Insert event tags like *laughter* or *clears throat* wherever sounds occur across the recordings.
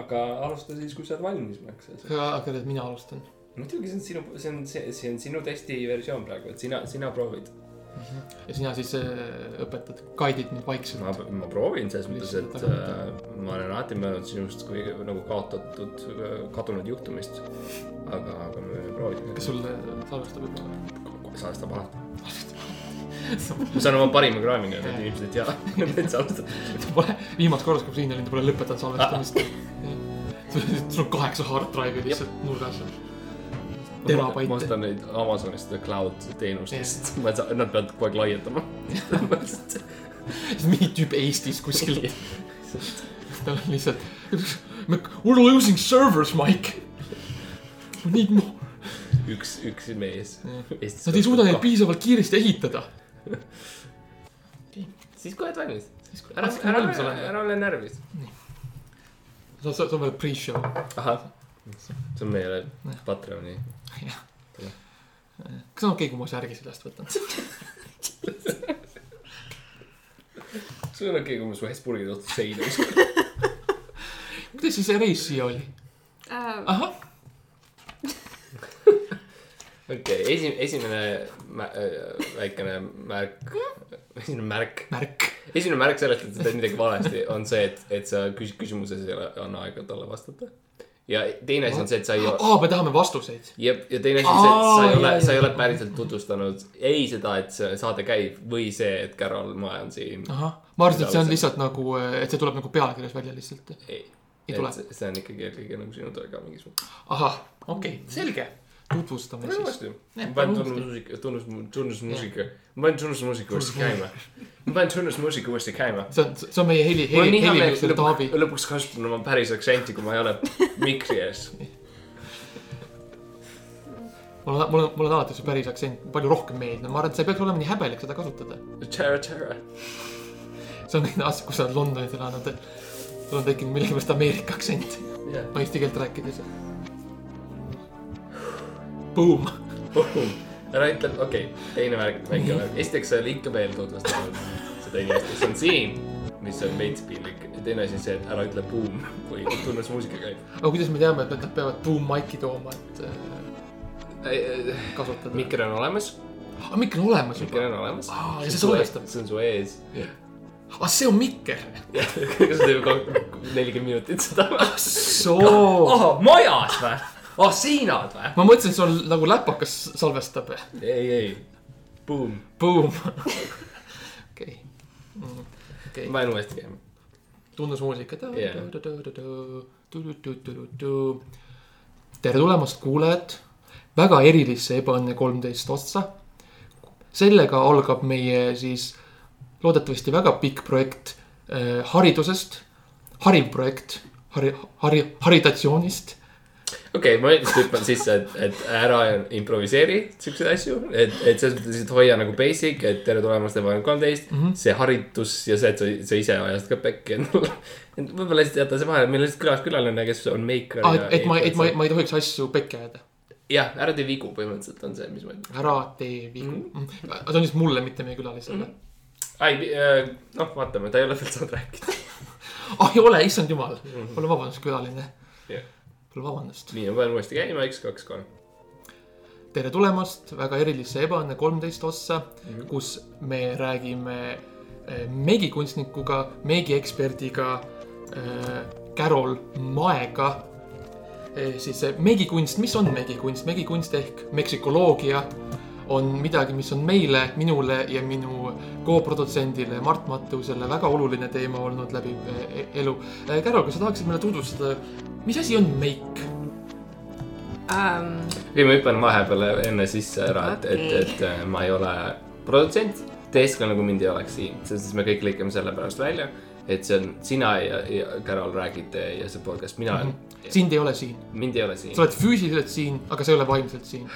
aga alusta siis, kui sa oled valmis, Max. aga, aga tead, mina alustan. muidugi see on sinu, see on, see, see on sinu testi versioon praegu, et sina, sina proovid. ja sina siis äh, õpetad, guide'id mind vaikselt ma, ma proovin selles mõttes, et äh, ma olen alati mõelnud sinust kui nagu kaotatud, kadunud juhtumist. aga, aga me proovida. kas sul äh, salvestab juba? salvestab alati. ma saan oma parima kraamiga, et inimesed ei tea, *laughs* et salvestab. viimast korda, kui ma siin olin, ta pole lõpetanud salvestamist. *laughs* *laughs* sul on kaheksa hard drive'i lihtsalt nurgas. ma terabaite. ostan neid Amazonist cloud teenustest, ma saan, nad peavad kogu aeg laiendama. *laughs* mingi tüüp Eestis kuskil. tal on lihtsalt, we are losing servers, Mike. We need more. üks, üks mees. Nad ei suuda neid. piisavalt kiiresti ehitada. *laughs* siis kui oled valmis. ära ära, ära ära ole närvis. sa, sa, sa oled pre-show. ahah, see on meie Patreoni. kas on okei, kui ma särgi seljast võtan? sul on okei, kui ma su Hesburgi tõttu seina viskan. kuidas siis see reis siia oli? äh,. ahah, okei, esimene, esimene mä- äh, väikene märk, esimene märk, märk. esimene märk sellest, et sa teed midagi valesti, on see, et, et sa küs-, küsimuses ei ole, anna aega talle vastata. ja teine asi on see, et sa ei ole, aa, me tahame vastuseid. jep, ja teine asi on see, et sa ei ole sa ei ole päriselt tutvustanud ei seda, et see saade käib või see, et Carol Mae on siin. ahah, ma arvasin, et see on lihtsalt nagu, et see tuleb nagu pealkirjas välja lihtsalt. ei, ei see on ikkagi eelkõige nagu sinu töö ka mingis mõttes. ahah, okei okay,, selge. Tutvustame pane siis. ma panen tunnusmuusika, tunnus, tunnusmuusika, ma panen tunnusmuusika uuesti käima. ma panen tunnusmuusika uuesti käima. see on, see on meie heli, heli, helimikser Taavi lõpuks, kasutan oma päris aktsenti, kui ma ei ole mikri ees. *laughs* mul on, mul on, mul on alati see päris aktsent palju rohkem meeldinud, ma arvan, et sa ei peaks olema nii häbelik seda kasutada. Tara, tara. see on kõik aastad, kui sa oled Londonis elanud, et sul on tekkinud millegipärast Ameerika aktsent, eesti keelt rääkides. Boom, ära ütle, okei okay,, teine värk, väike värk. esiteks sa ei ole ikka veel tutvustanud seda inimest, kes on siin, mis on veits piinlik. teine asi on see, et ära ütle boom, kui tunnusmuusika käib. aga kuidas me teame, et nad peavad boom mic'i tooma, et äh, kasutada? mikker on olemas, aa, mikker on olemas mikker juba. on olemas. Aa, ja see salvestab. see on su ees. aa, see on mikker. *laughs* kas sa teed nelikümmend minutit seda? soo. ahah, majas või? ah, siinad või? ma mõtlesin, et sul nagu läpakas salvestab. ei, ei, boom. Boom. *laughs* okei. okei, ma panen uuesti käima. tunnusmuusika. Jah. tere tulemast, kuulajad, väga erilisse Ebaõnne kolmteist otsa. sellega algab meie siis loodetavasti väga pikk projekt haridusest, hariv projekt, hari, hari, haritatsioonist. Okei okay,, ma lihtsalt hüppan sisse, et, et ära improviseeri siukseid asju, et, et selles mõttes lihtsalt hoia nagu basic, et tere tulemast Ebaõnne kolmteist mm, -hmm. see haritus ja see, et sa, sa ise ajasid ka pekki endale. et võib-olla lihtsalt jätta see vahele, meil on lihtsalt külas külaline, kes on meiker Ah, et, et ma, et ma, ma ei tohiks asju pekki ajada. jah, ära tee vigu, põhimõtteliselt on see, mis ma ütlen. ära tee vigu mm. -hmm. see on lihtsalt mulle, mitte meie külalisele mm. -hmm. ei, noh, vaatame, ta ei ole veel saanud rääkida. *laughs* ah, ei ole, issand jumal. palun vabandust, külaline. Vabandust. nii, ma panen uuesti käima, üks, kaks, kolm. tere tulemast väga erilisse Ebaõnne kolmteist ossa mm, -hmm. kus me räägime eh, meegikunstnikuga, meegieksperdiga äh, Carol Maega eh,. siis eh, meegikunst, mis on meegikunst, meegikunst ehk meksikoloogia on midagi, mis on meile, minule ja minu co-produtsendile Mart Mattusele väga oluline teema olnud läbi eh, elu. Carol, kas sa tahaksid meile tutvustada, mis asi on meik? Um, ei, ma hüppan vahepeale enne sisse ära, et okay., et, et äh, ma ei ole produtsent. teesklane, kui mind ei oleks siin, sest siis me kõik lõikame selle pärast välja, et see on sina ja, ja Carol räägite ja see podcast, mina olen mm, -hmm. sind ei ole siin, mind ei ole siin sa. oled füüsiliselt siin, aga sa ei ole vaimselt siin.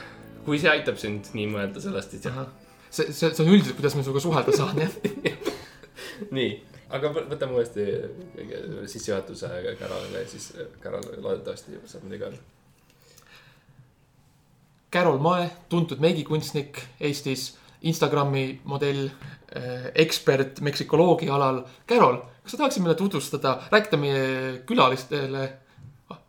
Kui see aitab sind nii mõelda sellest, et jah. see, see, see on üldiselt, kuidas ma sinuga suhelda saan, jah. *laughs* nii, aga võ- võtame uuesti kõige sissejuhatuse Carolile, siis Carol loodetavasti saab midagi öelda. Carol Mae, tuntud meigikunstnik Eestis, Instagrami modell, ekspert meksikoloogia alal. Carol, kas sa tahaksid meile tutvustada, rääkida meie külalistele,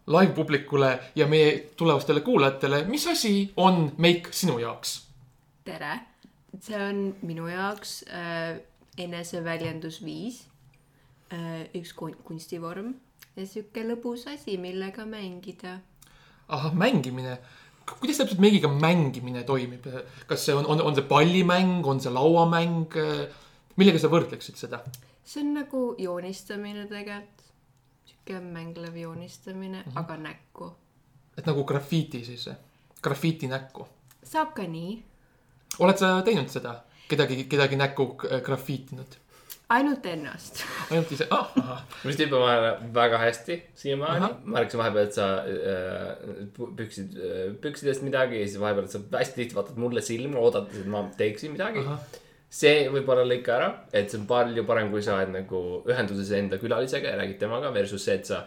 live-publikule ja meie tulevastele kuulajatele, mis asi on meik sinu jaoks? tere, see on minu jaoks äh, eneseväljendusviis äh,, üks kun- kunstivorm ja sihuke lõbus asi, millega mängida. ahah, mängimine. kuidas täpselt meigiga mängimine toimib? kas see on, on, on see pallimäng, on see lauamäng? millega sa võrdleksid seda? see on nagu joonistamine tegelikult, mänglev joonistamine mm, -hmm. aga näkku. et nagu grafiiti siis, grafiiti näkku. saab ka nii, oled sa teinud seda? kedagi, kedagi näkku äh, grafiitinud? ainult ennast. ainult ise, ah, ahah, mis tüüp on vahel väga hästi siiamaani ma märkasin vahepeal, et sa äh, püksid äh,, püksidest midagi ja siis vahepeal sa hästi tihti vaatad mulle silma, oodad, et ma teeksin midagi. See võib olla lõika ära, et see on palju parem, kui sa oled nagu ühenduses enda külalisega ja räägid temaga versus see, et sa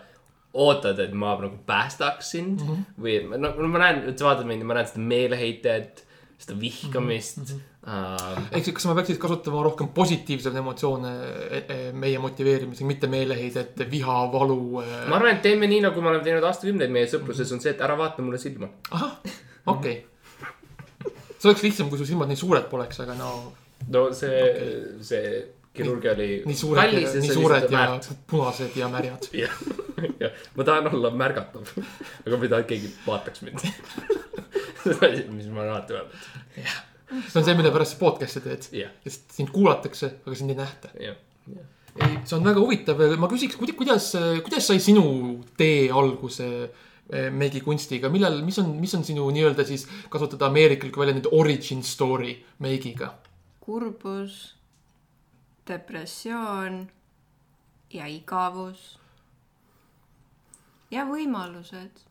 ootad, et ma nagu päästaks sind mm -hmm. või no no ma näen, sa vaatad mind ja ma näen seda meeleheitet, seda vihkamist mm. -hmm. Uh, ehk siis, kas ma peaksin kasutama rohkem positiivseid emotsioone eh, eh, meie motiveerimisega, mitte meeleheidet, viha, valu äh, ma arvan, et teeme nii, nagu me oleme teinud aastakümneid meie sõpruses, on see, et ära vaata mulle silma. ahah, okei okay.. see oleks lihtsam, kui su silmad nii suured poleks, aga no no see okay., see kirurgi oli nii suured kallis ja nii suured ja punased ja märjad. *laughs* jah, jah, ma tahan olla märgatav, *laughs* aga ma ei taha, et keegi vaataks mind. *laughs* on asi, mis ma olen alati öelnud. see on see, mille pärast sa podcast'e teed. jah, sest sind kuulatakse, aga sind ei nähta. jah, jah. ei, see on väga huvitav, ma küsiks, kuidas, kuidas sai sinu tee alguse eh, meigikunstiga, millal, mis on, mis on sinu nii-öelda siis kasutada ameeriklikku väljendit origin story meigiga? kurbus, depressioon ja igavus. ja võimalused.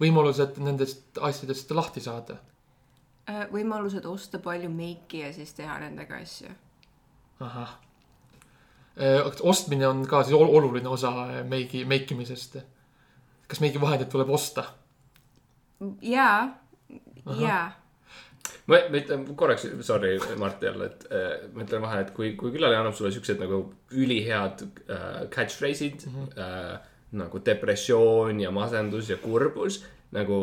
võimalused nendest asjadest lahti saada. Äh, võimalused osta palju meiki ja siis teha nendega asju. ahah. ostmine on ka siis ol- oluline osa eh, meigi, meikimisest. kas meigivahendid tuleb osta? jaa, jaa. ma, ma ütlen korraks, sorry, Mart jälle, et äh, ma ütlen vahele, et kui, kui külaline annab sulle siuksed nagu ülihead äh, catchphrase'id mm, -hmm. äh, nagu depressioon ja masendus ja kurbus, nagu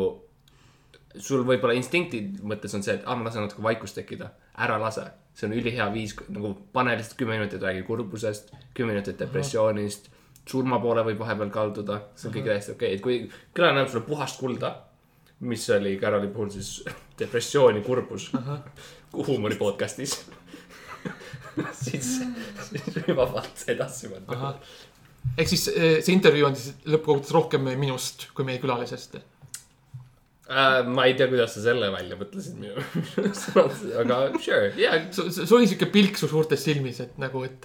sul võib-olla instinkti mõttes on see, et ah, ma lasen natuke vaikust tekkida, ära lase. see on ülihea viis, nagu pane lihtsalt kümme minutit räägi kurbusest, kümme minutit depressioonist, surma poole võib vahepeal kalduda, see on kõik täiesti okei okay., et kui külaline annab sulle puhast kulda, mis oli Caroli puhul siis *laughs* depressioon ja kurbus huumori podcast'is, *laughs* siis, siis vabalt edasi mõelda. ehk siis eh, see intervjuu on siis lõppkokkuvõttes rohkem minust kui meie külalisest. Äh, ma ei tea, kuidas sa selle välja mõtlesid minu aga sure, jaa. sul oli siuke pilk su suurtes silmis, et nagu, et,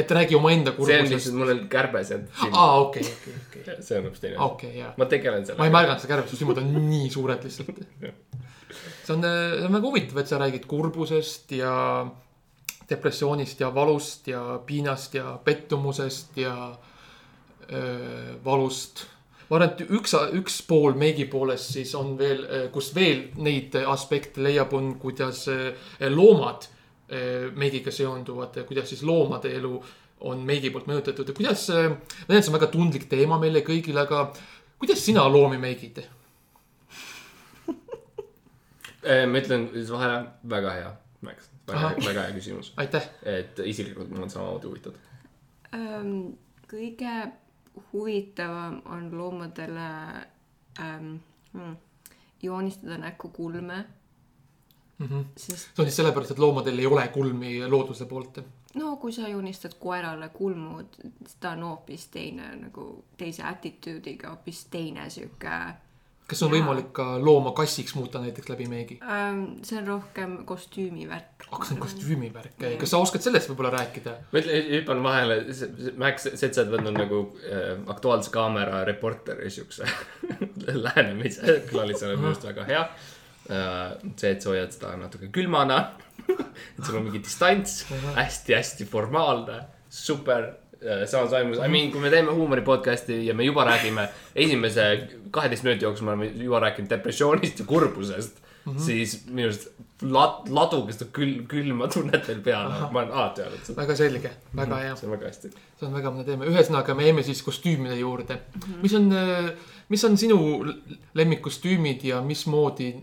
et räägi omaenda see on kurbusest lihtsalt, mul on kärbes ja silm. aa, okei, okei, okei, see on hoopis teine asi. okei, jaa. ma tegelen ma ei sellega. märganud seda kärbest, su silmad on nii suured lihtsalt. See on, see on väga huvitav, et sa räägid kurbusest ja depressioonist ja valust ja piinast ja pettumusest ja öö, valust. ma arvan, et üks, üks pool meigi poolest siis on veel, kus veel neid aspekte leiab, on kuidas loomad meigiga seonduvad kuidas siis loomade elu on meigi poolt mõjutatud ja kuidas, ma tean, see on väga tundlik teema meile kõigile, aga kuidas sina loomi meigid? Äh, ma ütlen siis vahele, väga hea, Max, väga väga hea küsimus. aitäh. et isiklikult mul on samamoodi huvitav. ähm,. kõige huvitavam on loomadele ähm, hmm, joonistada näkku kulme, Mm -hmm. sest see on siis sellepärast, et loomadel ei ole kulmi looduse poolt. no kui sa joonistad koerale kulmud, siis ta on hoopis teine nagu teise attitude'iga, hoopis teine sihuke kas on Jaa. võimalik ka looma kassiks muuta näiteks läbi meigi? ähm,. see on rohkem kostüümivärk. aga see on kostüümivärk, kas sa oskad sellest võib-olla rääkida? ma ütlen, hüppan vahele, Max, see, et sa oled võtnud nagu äh, Aktuaalse Kaamera reporteri siukse *laughs* lähenemise külalisele on minu arust väga hea äh,. see, et sa hoiad seda natuke külmana, *laughs* et sul on mingi distants hästi-hästi formaalne, super samas vaimus, I mean, kui me teeme huumori podcast'i ja me juba räägime esimese kaheteist minuti jooksul me oleme juba rääkinud depressioonist ja kurbusest. mm, -hmm. siis minu arust lad-, laduga seda külm, külma tunnet veel peal, ma olen alati öelnud seda. väga selge, väga hea. see on väga hästi. see on väga mõne teema, ühesõnaga me jäime siis kostüümide juurde mm. -hmm. mis on, mis on sinu lemmikkostüümid ja mismoodi,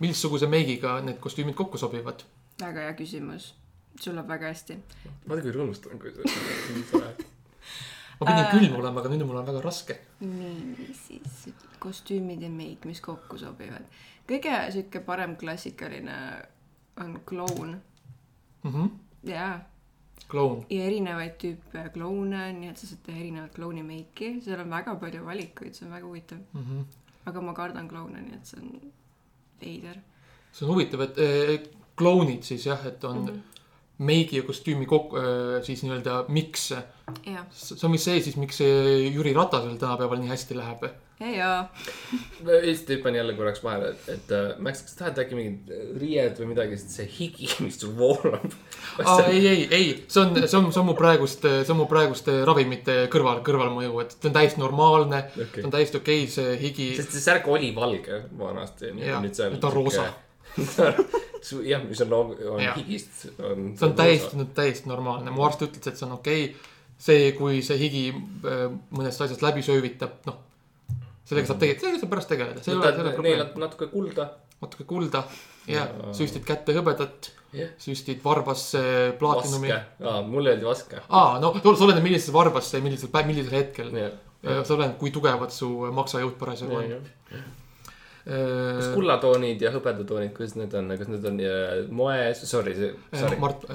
missuguse meigiga need kostüümid kokku sobivad? väga hea küsimus. Sul läheb väga hästi. ma tegelikult rõõmustan, kui sa. *laughs* ma pidin Äh. külm olema, aga nüüd mul on väga raske. nii, siis kostüümid ja meik, mis kokku sobivad. kõige sihuke parem klassikaline on kloun Mhm. jaa, kloun, ja erinevaid tüüpe kloune, nii et sa saad teha erinevat klouni meiki, seal on väga palju valikuid, see on väga huvitav. Mhm. aga ma kardan kloune, nii et see on veider. see on huvitav, et eh, klounid siis jah, et on mm -hmm. Meigi ja kostüümi kokku, siis nii-öelda miks. see on vist see siis, miks Jüri Ratasel tänapäeval nii hästi läheb. ja, ja Eesti hüppan jälle korraks vahele, et, et äh, Max, kas tahad äkki mingid riied või midagi, sest see higi, *laughs* mis sul voolab. aa, ei, ei, ei, see on, see on, see on mu praeguste, see on mu praeguste ravimite kõrval, kõrvalmõju, et see on täiesti normaalne okay.. see on täiesti okei okay,, see higi. sest see särk oli valge vanasti. Jah, nüüd ta on roosa.. jah, mis on loom-, on Jah. higist, see on täiesti, täiesti normaalne, mu arst ütles, et see on okei okay.. see, kui see higi äh, mõnest asjast läbi söövitab, noh, sellega saab tegelikult, sellega saab pärast tegeleda, see ei ole, see ei ole probleem. natuke kulda. natuke kulda ja Ja- süstid kätte hõbedat, jah. süstid varbasse plaatinumi vaske., aa, mulle öeldi vaske. aa, no oleneb, millisesse varbasse ja millisel, millisel hetkel. jah, see oleneb, kui tugevad su maksajõud parasjagu on. Kas kullatoonid ja hõbedatoonid, kuidas need on, kas need on äh, moes, sorry, sorry. Mart,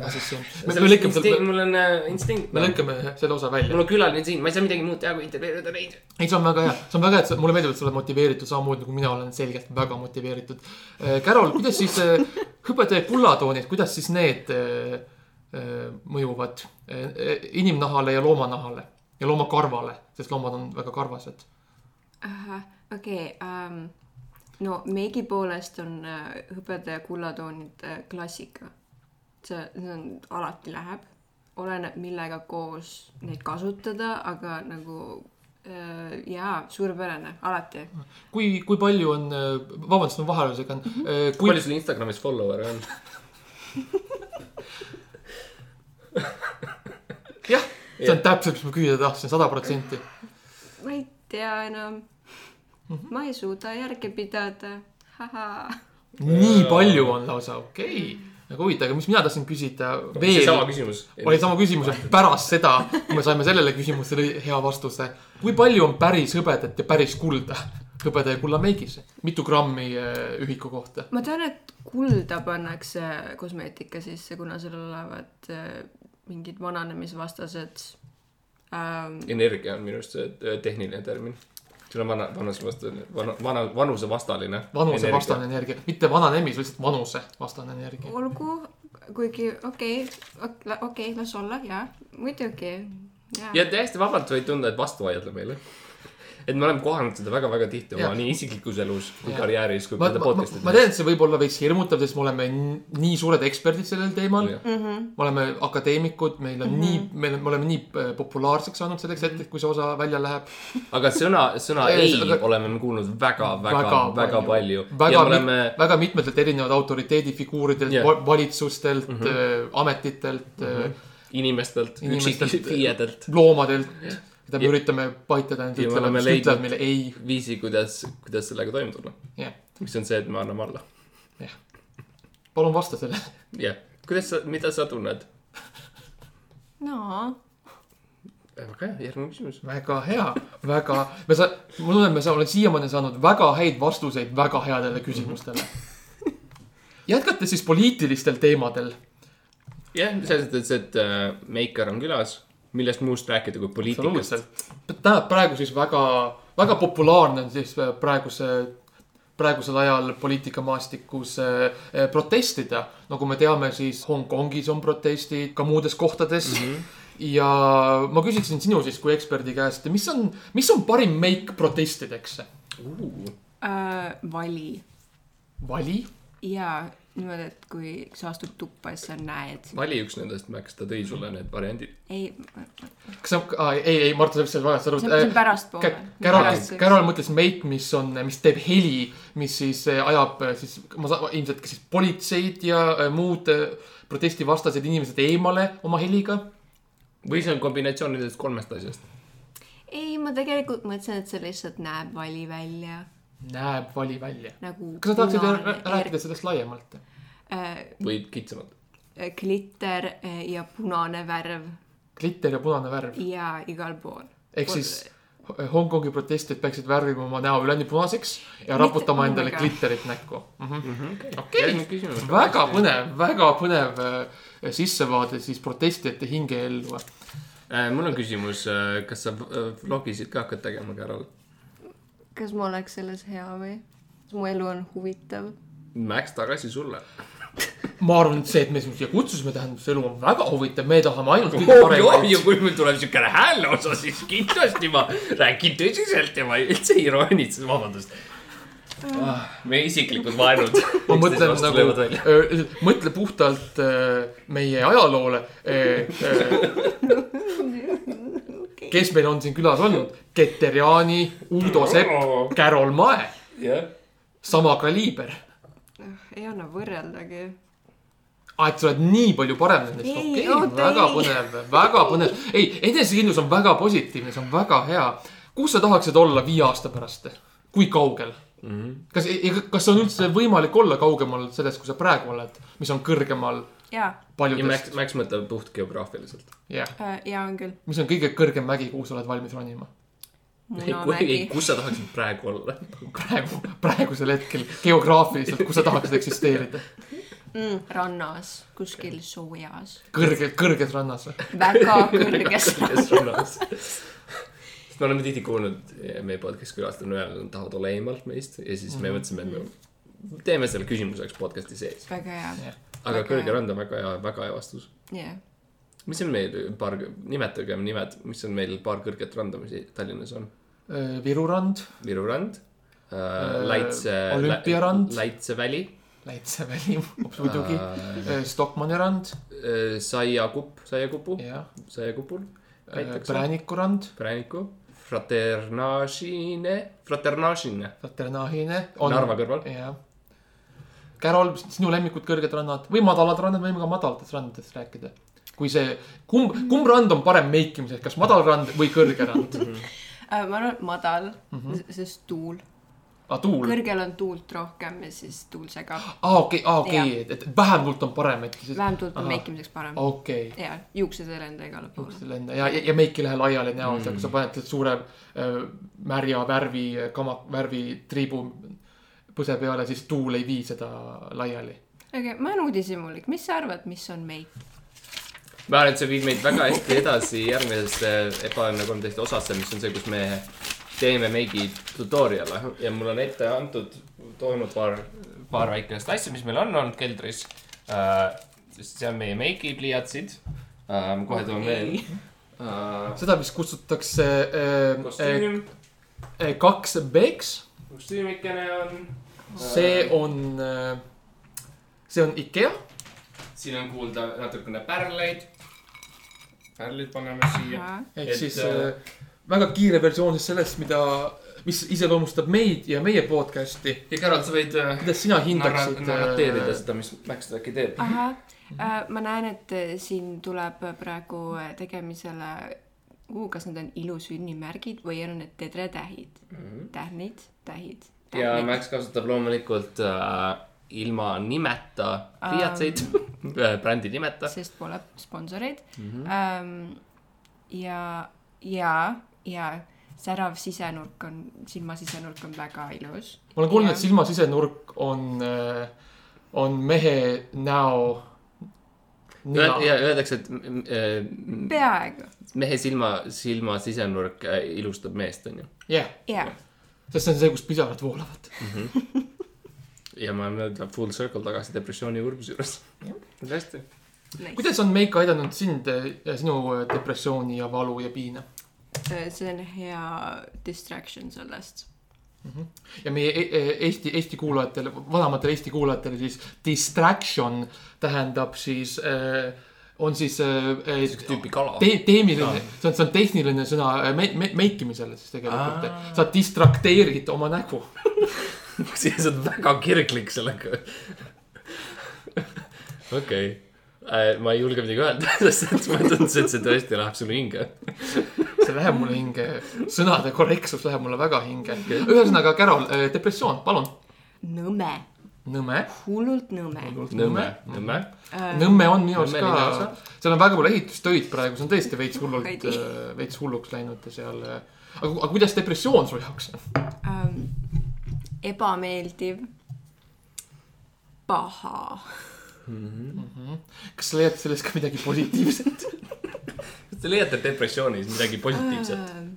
ma siis, me me lõikame selle, mul on äh, instinkt me. lõikame selle osa välja mul. on külaline siin, ma ei saa midagi muud teha, kui intervjueerida neid. ei, see on väga hea, see on väga hea, et sa, mulle meeldib, et sa oled motiveeritud samamoodi nagu mina olen selgelt väga motiveeritud. Carol, kuidas siis äh, hõbeda ja kullatoonid, kuidas siis need äh, äh, mõjuvad äh, inimnahale ja loomanahale ja loomakarvale, sest loomad on väga karvased. okei, no meigi poolest on äh, hõbeda ja kullatoonid äh, klassika. see, see on, alati läheb, oleneb, millega koos neid kasutada, aga nagu äh, jaa, suurepärane, alati. kui, kui palju on, vabandust, ma vahele segan, kui kui palju sul Instagramis follower'e on? *laughs* jah, see on täpselt, mis ma küsida tahtsin, sada protsenti. ma ei tea enam. Ma ei suuda järge pidada, haha. nii palju on lausa, okei okay.. väga huvitav, aga mis mina tahtsin küsida veel seesama, küsimus. oli sama küsimus, et pärast seda, kui me saime sellele küsimusele hea vastuse. kui palju on päris hõbedat ja päris kulda hõbeda ja kulla meigis? mitu grammi äh, ühiku kohta? ma tean, et kulda pannakse kosmeetika sisse, kuna seal olevat äh, mingid vananemisvastased ähm,. energia on minu arust see äh, tehniline termin. Sul on vana, vanusevastane, vana, vana, vanusevastaline. vanusevastane energia, mitte vananemis, lihtsalt vanusevastane energia. olgu, kuigi okei okay,, okei, las olla, jaa, muidugi, ja täiesti vabalt võid tunda, et vastu vaielda meile. Et me oleme kohanud seda väga-väga tihti oma Jah. nii isiklikus elus kui Jah. karjääris kui ma, ka ma, tean, et see võib olla veits hirmutav, sest me oleme nii suured eksperdid sellel teemal. me oleme akadeemikud, meil on mm -hmm. nii, me me oleme nii äh, populaarseks saanud selleks hetkeks, kui see osa välja läheb. aga sõna, sõna Ei, ei aga- oleme me kuulnud väga, väga, Väga väga palju. väga ja me oleme... väga mitmetelt erinevad autoriteedifiguuridelt yeah., valitsustelt mm, -hmm. ametitelt mm, -hmm. inimestelt, Inimestelt- üksik FIE-delt loomadelt, mida me Ja- üritame paitada, nad ja me ütlevad, meile ei. viisi, kuidas, kuidas sellega toime tulla. jah, mis on see, et me anname alla. palun vasta sellele. jah, kuidas sa, mida sa tunned? no väga hea, järgmine küsimus. väga hea, väga, me sa-, ma tunnen, me sa- olen siiamaani saanud väga häid vastuseid väga headele küsimustele. jätkates siis poliitilistel teemadel jah, selles mõttes, et äh, Meikar on külas, millest muust rääkida kui poliitikast. tähendab praegu siis väga, väga populaarne on siis äh, praeguse, praegusel ajal poliitikamaastikus äh, protestida. nagu me teame, siis Hongkongis on protestid, ka muudes kohtades mm. -hmm. ja ma küsiksin sinu siis kui eksperdi käest, mis on, mis on parim meik protestideks? äh, vali vali? jaa, niimoodi, et kui sa astud tuppa, siis sa näed. vali üks nendest, Max, ta tõi sulle need variandid. ei, kas sa, ei, ei, Mart, sa said valesti aru see on, see on pärastpoole. Carol, Carol mõtles make, mis on, mis teeb heli, mis siis eh, ajab eh, siis, ma saan, ilmselt ka siis politseid ja eh, muud protestivastased inimesed eemale oma heliga. või see on kombinatsioon nendest kolmest asjast. ei, ma tegelikult mõtlesin, et see lihtsalt näeb vali välja näeb vali välja. nagu. kas sa tahaksid rää- rääkida sellest laiemalt? äh, või kitsamalt. glitter äh, ja punane värv glitter ja punane värv. ja igal pool. ehk siis Hongkongi protestijad peaksid värvima oma näo üleni punaseks ja raputama oh my endale God. glitterit näkku mm. -hmm. okei, väga. põnev, väga põnev eh, sissevaade siis protestijate hingeellu. mul on küsimus, kas sa äh, vlogisid ka hakkad tegema, Carol? Kas ma oleks selles hea või? kas mu elu on huvitav? Max tagasi sulle. ma arvan, et see, et me sind siia kutsusime, tähendab, see elu on väga huvitav, me tahame ainult kõige ja paremaid. kui meil tuleb siukene hääle osa, siis kindlasti ma räägin tõsiselt ja ma üldse ei iroonitse, vabandust. meie isiklikud vaenud. ma mõtlen nagu, mõtle puhtalt äh, meie ajaloole. *laughs* kes meil on siin külas olnud, Keter Jaani, Uudo Sepp, Carol Mae, jah, sama kaliiber. ei anna võrreldagi. aa, et sa oled nii palju parem nendest, Ei, okei okay,, väga ei. põnev, väga põnev. ei, enesekindlus on väga positiivne, see on väga hea. kus sa tahaksid olla viie aasta pärast? kui kaugel mm? -hmm. kas, kas on üldse võimalik olla kaugemal sellest, kui sa praegu oled, mis on kõrgemal jaa ja Max, paljudest? Max mõtleb puht geograafiliselt. jah, äh,, jaa on küll. mis on kõige kõrgem mägi, kuhu sa oled valmis ronima? munamägi. kus sa tahaksid praegu olla? *laughs* praegu, praegusel hetkel geograafiliselt, kus sa tahaksid eksisteerida? Mm, rannas, kuskil soojas. kõrge, kõrges rannas või? *laughs* väga kõrges rannas. Sest me oleme tihti kuulnud, meie podcast'i külastajad on öelnud, et nad tahavad olla eemalt meist ja siis me mõtlesime, et me teeme selle küsimuseks podcast'i sees. väga hea, aga kõrge rand on väga hea, väga hea vastus. jah. mis on meil paar, nimetage nimed, mis on meil paar kõrget randa, mis Tallinnas on? Viru rand, Viru rand äh,, Äh, Laitse. Olümpiarand. Laitseväli Laitseväli *laughs* muidugi, äh,, Stockmanni rand, Saiakupp, Saiakupu, Saiakupul. Prääniku rand, Prääniku, Fraternažine, Fraternažine, Vaternahine. Narva kõrval. jah. Carol, sinu lemmikud kõrged rannad või madalad rannad, võime ka madalatest randadest rääkida. kui see, kumb, kumb rand on parem meikimiseks, kas madal rand või kõrge rand? *laughs* Äh, ma arvan, et madal mm. -hmm. sest tuul. tuul. kõrgel on tuult rohkem ja siis tuul segab. aa, okei, aa, okei, et, et vähem tuult on parem, et siis. vähem tuult on meikimiseks parem. okei, ja juuksed ei lenda igale poole. juuksed ei lenda ja, ja, ja meik ei lähe laiali näos mm., kui sa paned selle suure äh, märja värvi, kama, värvi triibu põse peale, siis tuul ei vii seda laiali. aga ma olen uudishimulik, mis sa arvad, mis on meik? ma arvan, et see viib meid väga hästi edasi järgmisesse Ebaõnne kolmteist osasse, mis on see, kus me teeme meigi tutorial'e ja mul on ette antud, toonud paar, paar väikest asja, mis meil on olnud keldris uh,. see on meie meigi pliiatsid uh,, ma kohe toon veel uh,. seda vist kutsutakse äh, kostüüm, äh, kaks B-ks, kostüümikene on. see on äh,, see on IKEA, siin on kuulda natukene pärleid. pärlid paneme siia. ehk Et, siis äh, väga kiire versioon siis sellest, mida, mis iseloomustab meid ja meie podcast'i. ja Carol, sa võid kuidas sina hindaksid narrateerida äh, seda, mis Max äkki teeb. ahah, ma näen, et äh, siin tuleb praegu äh, tegemisele kas need on ilusünnimärgid või on need tedretähid mm -hmm.? tähnid, tähid. ja Max kasutab loomulikult äh, ilma nimeta pliiatseid *laughs* äh, brändi nimeta. sest pole sponsoreid mm. -hmm. Um, ja, ja, ja särav sisenurk on, silmasisenurk on väga ilus. ma olen kuulnud, et silma sisenurk on, on mehe näo nina. ja öeldakse, et mm, äh, peaaegu, mehe silma, silma sisenurk äh, ilustab meest, onju. jah, jaa. sest see on see, kus pisarad voolavad. *laughs* ja ma olen nüüd full circle tagasi depressiooni ja kurbuse juures. hästi. kuidas on meik aidanud sind ja sinu äh, depressiooni ja valu ja piina? See on hea distraction sellest. ja meie e e Eesti, Eesti kuulajatele, vanematele Eesti kuulajatele siis distraction tähendab siis äh,, on siis äh, siukest tüüpi kala. te teemiline, see on, see on tehniline sõna äh, me, me, meikimisele siis tegelikult Aa.. sa distrakteerid oma nägu. sa oled väga kirglik sellega. *laughs* okei, ma ei julge midagi öelda, *laughs* sest et mulle tundus, et see tõesti läheb sulle hinge. see läheb mulle hinge, sõnade korrektsus läheb mulle väga hinge. ühesõnaga, Carol, depressioon, palun. nõme, Nõmme. hullult nõme. Nõmme, Nõmme. Nõmme on minu arust ka seal on väga palju ehitustöid praegu, see on tõesti veits hullult Veidi., veits hulluks läinud ja seal. aga, aga kuidas depressioon su jaoks on? ähm,. ebameeldiv, paha, kas sa leiad sellest ka midagi positiivset? *laughs* kas te leiate depressioonis midagi positiivset? ähm,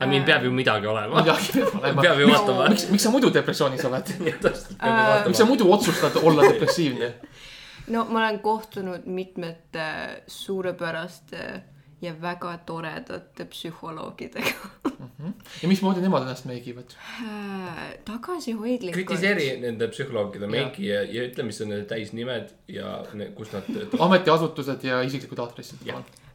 I mean, peab ju midagi olema. midagi peab olema. *laughs* peab ju vaatama. miks, miks sa muidu depressioonis oled? *laughs* Äh, miks sa muidu otsustad olla depressiivne? no ma olen kohtunud mitmete suurepäraste ja väga toredate psühholoogidega ja mismoodi nemad ennast meigivad? äh,. tagasihoidlikult. kritiseeri nende psühholoogide meiki ja, ja ütle, mis on nende täisnimed ja ne- kus nad töötavad. ametiasutused ja isiklikud aadressid,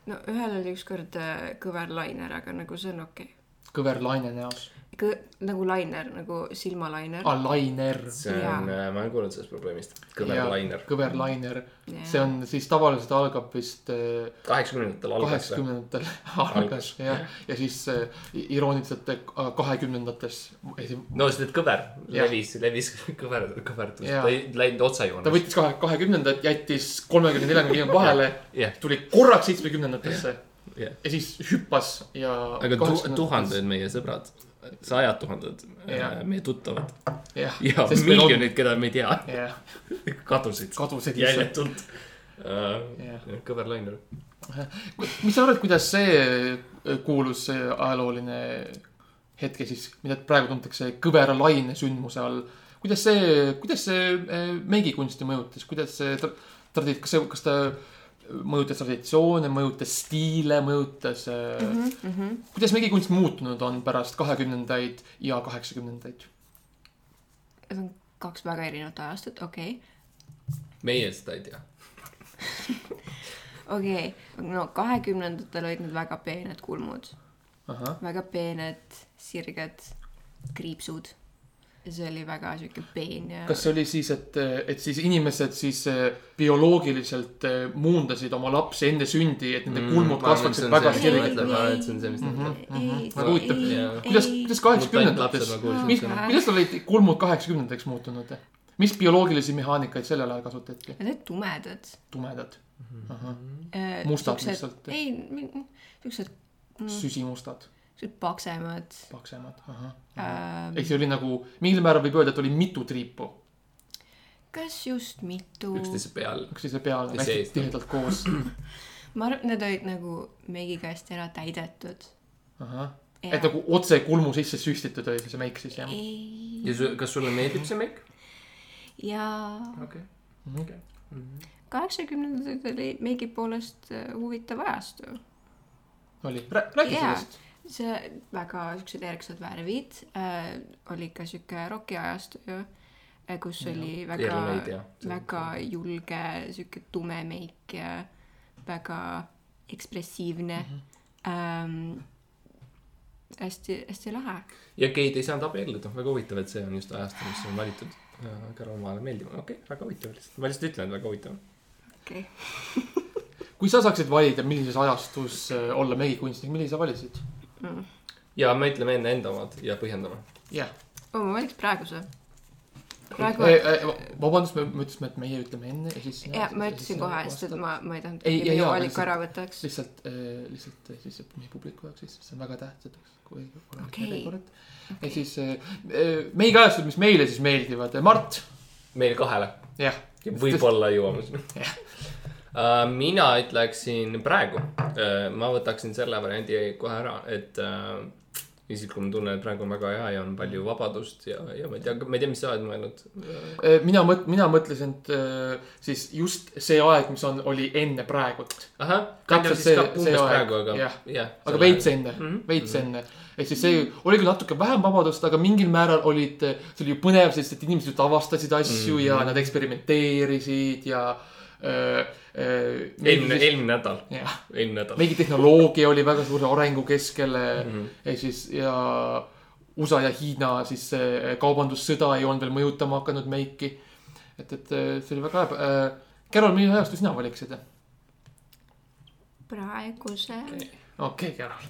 no ühel oli ükskord äh, kõver lainer, aga nagu see on okei kõver laine näos. okay.. nagu lainer nagu silmalainer aa, lainer. see on, ma olen kuulnud sellest probleemist. kõver lainer. kõver lainer. Jaa. see on siis tavaliselt algab vist äh, kaheksakümnendatel algas kaheksakümnendatel *laughs* algas jah, ja siis äh, irooniliselt äh, kahekümnendates no sest, et kõver levis, levis *laughs* kõver, kõverdus, ta ei läinud ta otsajoonest. võttis kahe, kahekümnendad, jättis kolmekümne, neljakümne *laughs* vahele, tuli korraks seitsmekümnendatesse jah. ja siis hüppas ja. aga tu-, tuhanded meie sõbrad, sajad tuhanded Jah. meie tuttavad jah, ja meil on- miljonid, keda me ei tea, jah, *laughs* kadusid. kadusid jäljetult uh, Jah.. kõver lainer. mis sa arvad, kuidas see äh, kuulus see ajalooline hetke siis, mida praegu tuntakse kõvera laine sündmuse all. kuidas see, kuidas see äh, meigikunsti mõjutas, kuidas see tra- tradi-, kas see, kas ta mõjutas traditsioone, mõjutas stiile, mõjutas mm. Mhm, -hmm. kuidas meigikunst muutunud on pärast kahekümnendaid ja kaheksakümnendaid? Need on kaks väga erinevat ajastut, okei okay.. meie seda ei tea. *laughs* okei okay., no kahekümnendatel olid need väga peened kulmud, väga peened sirged kriipsud. See oli väga sihuke peen ja. kas see oli siis, et, et siis inimesed siis äh, bioloogiliselt äh, muundasid oma lapsi enne sündi, et nende kulmud kasvaksid väga mis? ma arvan, et see on see, mis Mhm. mõtleb. Väga huvitav. Kuidas, kuidas kaheksakümnendates, kuulsin mis, kuidas olid kulmud kaheksakümnendaks muutunud? mis bioloogilisi mehaanikaid sellel ajal kasutati? Need tumedad. tumedad, Mustad Mustad lihtsalt. ei, siuksed, süsimustad, siuksed paksemad paksemad, ahah. ähm,. ehk see oli nagu, mingil määral võib öelda, et oli mitu triipu kas just mitu? üksteise peal. üksteise peal hästi tihedalt koos. *clears throat* ma arvan, et need olid nagu meigiga hästi ära täidetud. ahah, et nagu otse kulmu sisse süstitud oli see meik siis jah? ja su, kas sulle meeldib see meik? ja okei. kaheksakümnendatel oli meigi poolest äh, huvitav ajastu. oli, räägi Jaa. sellest. See väga siuksed erksad värvid äh,, oli ka siuke rokiajastu ju äh,, kus ja, oli väga väga julge siuke tume meik ja väga ekspressiivne mm. -hmm. Ähm, hästi, hästi lahe. ja geid ei saanud abielluda, väga huvitav, et see on just ajastu, mis on valitud. Carol Maale meeldib, okei okay,, väga huvitav lihtsalt, ma lihtsalt ütlen, et väga huvitav. okei okay.. kui sa saaksid valida, millises ajastus äh, olla meigikunstnik, millise sa valisid? Ja me ütleme enne enda omad ja põhjendame. jah. oh, ma valiks praeguse. praegu, vabandust, me me ütlesime, et meie ütleme enne ja siis. ja ma ütlesin kohe, sest et ma, ma ei tahtnud, Ei, et ja, minu valiku lihtsalt- ära võtaks. lihtsalt, lihtsalt äh, siis meie publiku jaoks siis, see on väga tähtis, kui oleks Okei. järjekord. ja siis äh, meigajastud, mis meile siis meeldivad, Mart, meile kahele jah. võib-olla jõuame sinna. *laughs* mina ütleksin praegu, ma võtaksin selle variandi kohe ära, et äh, isiklikult tunnen, et praegu on väga hea ja on palju vabadust ja, ja ma ei tea, ma ei tea, mis sa oled mõelnud. Mina mõt-, mina mõtlesin, et siis just see aeg, mis on, oli enne praegut. ahah, Täpselt siis ka see- see umbes aeg, praegu, aga jah. jah. aga veits enne mm Mhm. -hmm., veits mm -hmm. enne. ehk siis see oli küll natuke vähem vabadust, aga mingil määral olid, see oli ju põnev, sest et inimesed just avastasid asju mm -hmm. ja Mhm. nad eksperimenteerisid ja äh,. Äh, eelmine, eelmine nädal, eelmine nädal. mingi tehnoloogia oli väga suure arengu keskel mm. -hmm. ehk siis ja USA ja Hiina siis see kaubandussõda ei olnud veel mõjutama hakanud meiki. et, et äh, see oli väga hea. Carol, millise ajastu sina valiksid? praeguse, okei Carol,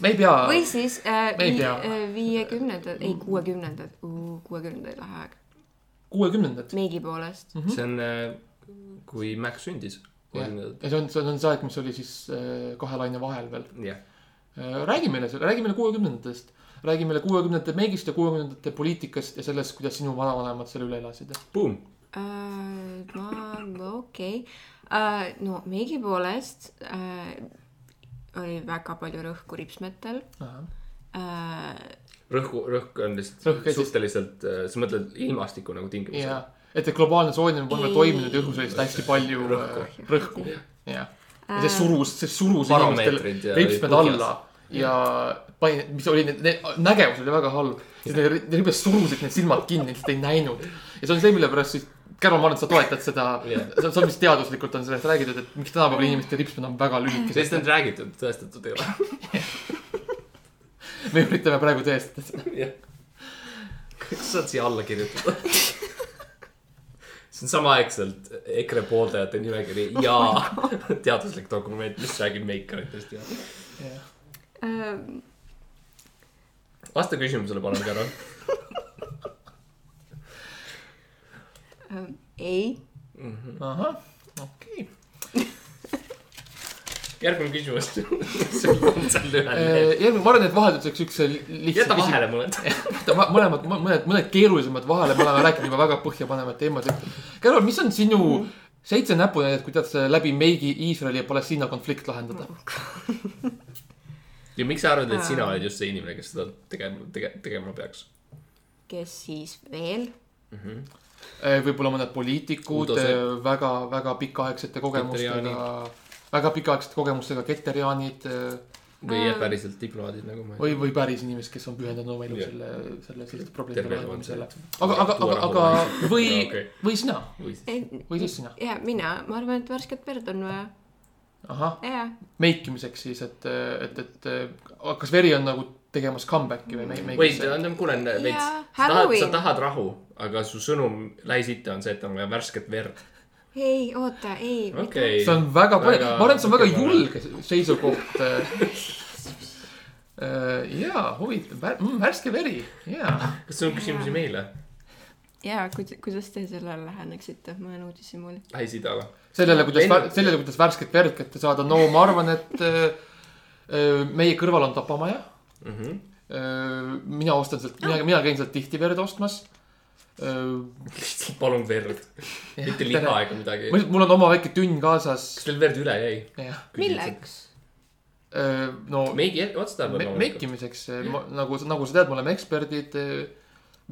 me ei pea. või siis äh, äh, viiekümnendad, ei kuuekümnendad, kuuekümnendaid lahe aeg, kuuekümnendad. meigi poolest. see on, kui Mac sündis. ja see on, see on see aeg, mis oli siis äh, kahe laine vahel veel. jah, räägi meile, räägi meile kuuekümnendatest. räägi meile kuuekümnendate meigist ja kuuekümnendate poliitikast ja sellest, kuidas sinu vanavanemad selle üle elasid. Boom. Äh, ma, okei okay., no meigi poolest äh, oli väga palju rõhku ripsmetel äh,. rõhku, rõhk on lihtsalt Rõhk suhteliselt, sa mõtled ilmastiku nagu ja tingimusel., et see globaalne soojenemine pole toiminud ja õhus oli lihtsalt hästi palju Rõhku. äh, rõhku. jah, ja see Äh, surus, see surus inimestel ripsmed alla ja pani, mis oli, nägevus oli väga halb. siis need ri- ripsmed surusid need silmad kinni, lihtsalt ei näinud. ja see on see, mille pärast siis, Carol, ma arvan, et sa toetad seda Jah. see on see, mis teaduslikult on sellest räägitud, et miks tänapäeval inimeste ripsmed on väga lühikesed. sellest on räägitud, tõestatud ei ole. *laughs* me üritame praegu tõestada seda. jah. kas saad siia alla kirjutada? *laughs* see on samaaegselt EKRE pooldajate nimekiri ja *laughs* teaduslik dokument, mis räägib meikaritest ja. äh, vasta küsimusele palun, äh, *laughs* ei, ahah, okei. Järgmine küsimus. lehel. järgmine, ma arvan, et vahelduseks üks lihtsam jäta vahele mõned. *laughs* jäta mõlemad, mõned, mõned keerulisemad vahele, me oleme rääkinud juba väga põhjapanevaid teemasid. Carol, mis on sinu seitse näpunäidet, kuidas läbi meigi Iisraeli ja Palestiina konflikt lahendada? ja miks sa arvad, et sina oled just see inimene, kes seda tegema, tege-, tegema peaks? kes siis veel? võib-olla mõned poliitikud Udo Sepp. väga, väga pikaaegsete kogemustega, väga pikaaegsete kogemustega keteriaanid või jah, päriselt diplomaadid nagu ma. või, või päris inimesed, kes on pühendanud oma elu Jah. selle, selle selliste probleemide on lahendamisele aga, aga, aga, aga või Okei., või sina, või siis, sina, ja mina, ma arvan, et värsket verd on vaja, ahah, jaa. meikimiseks siis, et, et, et kas veri on nagu tegemas comeback'i või me- või meigisse? kuule veits, sa tahad, sa tahad rahu, aga su sõnum Lähis-Itta on see, et on vaja värsket verd. ei, oota, ei. okei. see on väga palju, Väga- ma arvan, et see on väga julge seisukoht. jaa, huvitav, värske veri, jaa. kas sul on küsimusi meile? jaa, kuid-, kuidas te sellele läheneksite, ma olen uudishimulik. Lähis-Idaga. sellele, kuidas Enne-, sellele, kuidas värsket verd kätte saada, no ma arvan, et äh, äh, meie kõrval on tapamaja. Mhm. mina ostan sealt, mina, mina käin sealt tihti verd ostmas. Lihtsalt palun verd, mitte liha ega midagi. mul on oma väike tünn kaasas. kas teil verd üle jäi? milleks? no meigi otstarbel me, loomulikult. meikimiseks, nagu, nagu sa tead, me oleme eksperdid.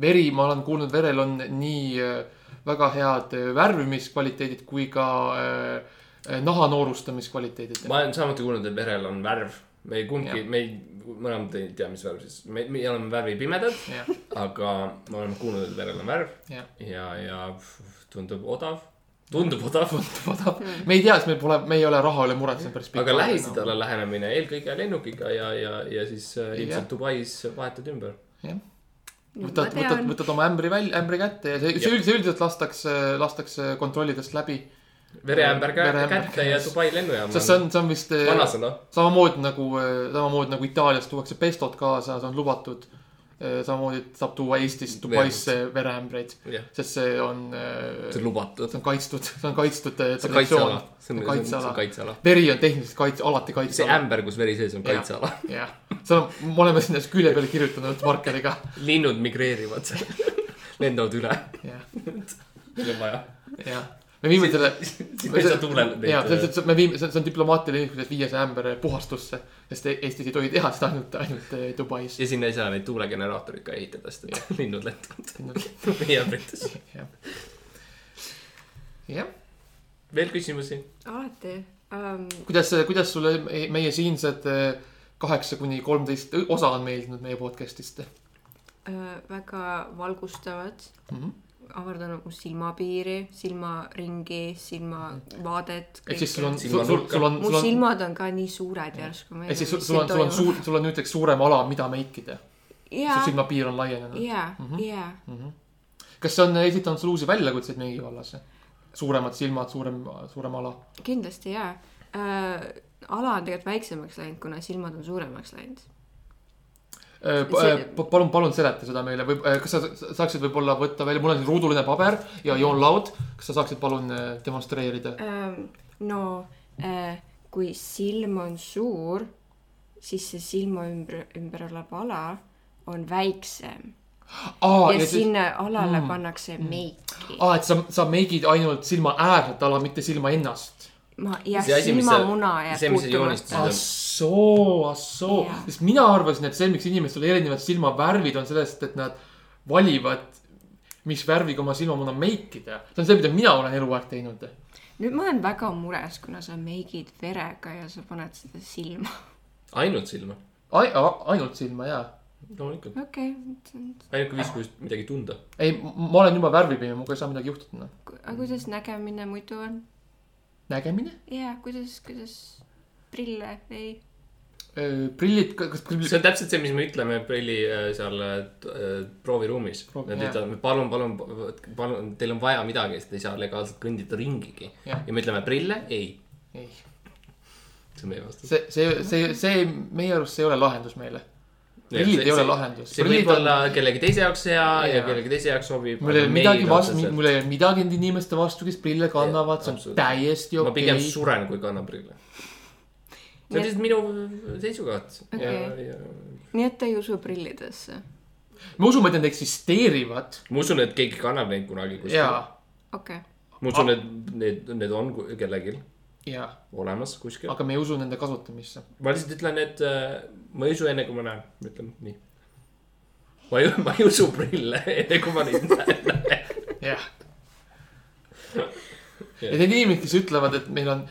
veri, ma olen kuulnud, verel on nii äh, väga head äh, värvimiskvaliteedid kui ka äh, äh, naha noorustamiskvaliteedid. ma olen samuti kuulnud, et verel on värv. me ei kumbki me ei, mõlemad ei tea, mis värv siis, me, me oleme värvipimedad, jah, aga me oleme kuulnud, et verel on värv jah. ja, ja pff, tundub odav. tundub odav, me ei tea, sest meil pole, me ei ole raha üle muretsenud päris aga Lähis-Idale lähenemine eelkõige lennukiga ja, ja, ja siis äh, Jah. ilmselt Dubais vahetad ümber. võtad, võtad, võtad oma ämbri välja, ämbri kätte ja see, see üld-, see üldiselt lastakse, lastakse kontrollidest läbi. Vereämber kä- Vereämber kätte ja. Dubai lennujaam sest see on see on vist äh, vanasõna. samamoodi nagu, samamoodi nagu Itaalias tuuakse pestot kaasa, see on lubatud. samamoodi saab tuua Eestist Dubaisse vereämbreid, jah, sest see on, see on lubatud. see on kaitstud, see on kaitstud äh, see on kaitseala. see see see kaitseala. veri on tehniliselt kaitse, alati see kaitseala. ämber, kus veri sees on kaitseala. jah, seal on, me oleme sinna külje peale kirjutanud markeriga, linnud migreerivad, *laughs* lendavad üle, jah, neil on vaja. jah. Me viime selle. saa tuulele jaa, et me viime, see on diplomaatiline eeskuju, et viia see ämber puhastusse. sest E- Eestis ei tohi teha seda ainult, ainult eh, Dubais. ja sinna ei saa neid tuulegeneraatoreid ka ehitada, sest et linnud lendavad. *laughs* meie Britis. jah, veel küsimusi? alati um,. kuidas, kuidas sulle me- meie siinsed eh, kaheksa kuni kolmteist osa on meeldinud meie podcast'ist Uh, väga valgustavad mm? -hmm. Avardanud mu silmapiiri, silmaringi, silmavaadet. ehk siis sul on, sul, sul, sul on, mu sul on, silmad on ka nii suured järsku. ehk siis sul, sul on, sul on suur, sul on nüüdseks suurem ala, mida meikida. su jaa, silmapiir on laienenud. jaa, Mhm. jaa. kas see on esitanud sulle uusi väljakutseid mingi vallas? suuremad silmad, suurem, suurem ala. kindlasti jaa uh,. ala on tegelikult väiksemaks läinud, kuna silmad on suuremaks läinud. See- palun, palun seleta seda meile või äh, kas sa sa saaksid võib-olla võtta välja, mul on siin ruuduline paber ja joonlaud. kas sa saaksid palun äh, demonstreerida? um,. no kui silm on suur, siis see silma ümber, ümber olev ala on väiksem aa, ja ja siis, sinna alale Mm. mm. pannakse meiki. aa, et sa, sa meigid ainult silma äärset ala, mitte silma ennast. ma, jah, silmamuna jääb puutumata. assoo Jaa., sest mina arvasin, et see, miks inimestel erinevad silmavärvid on sellest, et nad valivad, mis värviga oma silmamuna meikida. see on see, mida mina olen eluaeg teinud. nüüd ma olen väga mures, kuna sa meigid verega ja sa paned seda silma. ainult silma. ainult silma jaa. loomulikult. okei, ainuke viis, kuidas midagi tunda. ei, ma olen juba värvipime, minuga ei saa midagi juhtuda. aga kuidas nägemine muidu on? nägemine? jaa, kuidas, kuidas prille ei? prillid, kas prillid see on täpselt see, mis me ütleme prilli äh, seal äh, prooviruumis. Proovi- Nad ütlevad, palun, palun, palun, teil on vaja midagi, sest te ei saa legaalselt kõndida ringigi. Ja me ütleme prille, ei. ei, see on meie vastus. see, see, see, see meie arust see ei ole lahendus meile. Prillid ei ole lahendus. see võib olla kellegi teise jaoks hea ja Jaa. kellegi teise jaoks sobib. mul ei ole midagi vastu, mul ei ole midagi nende inimeste vastu, kes prille kannavad, see on täiesti ma pigem okei. suren, kui kannan prille. see on lihtsalt minu seisukoht. Okei. nii et te ei usu prillidesse? me usume, et need eksisteerivad ma usun, et keegi kannab neid kunagi kuskil. ja, okei, ma usun, et need, need on kellelgi ja, olemas kuskil. aga me ei usu nende kasutamisse. ma lihtsalt ütlen, et äh, ma ei usu enne, kui ma näen, ütlen nii. ma ei, ma ei usu prille enne, kui ma neid näen. jah. Ja need inimesed, kes ütlevad, et meil on,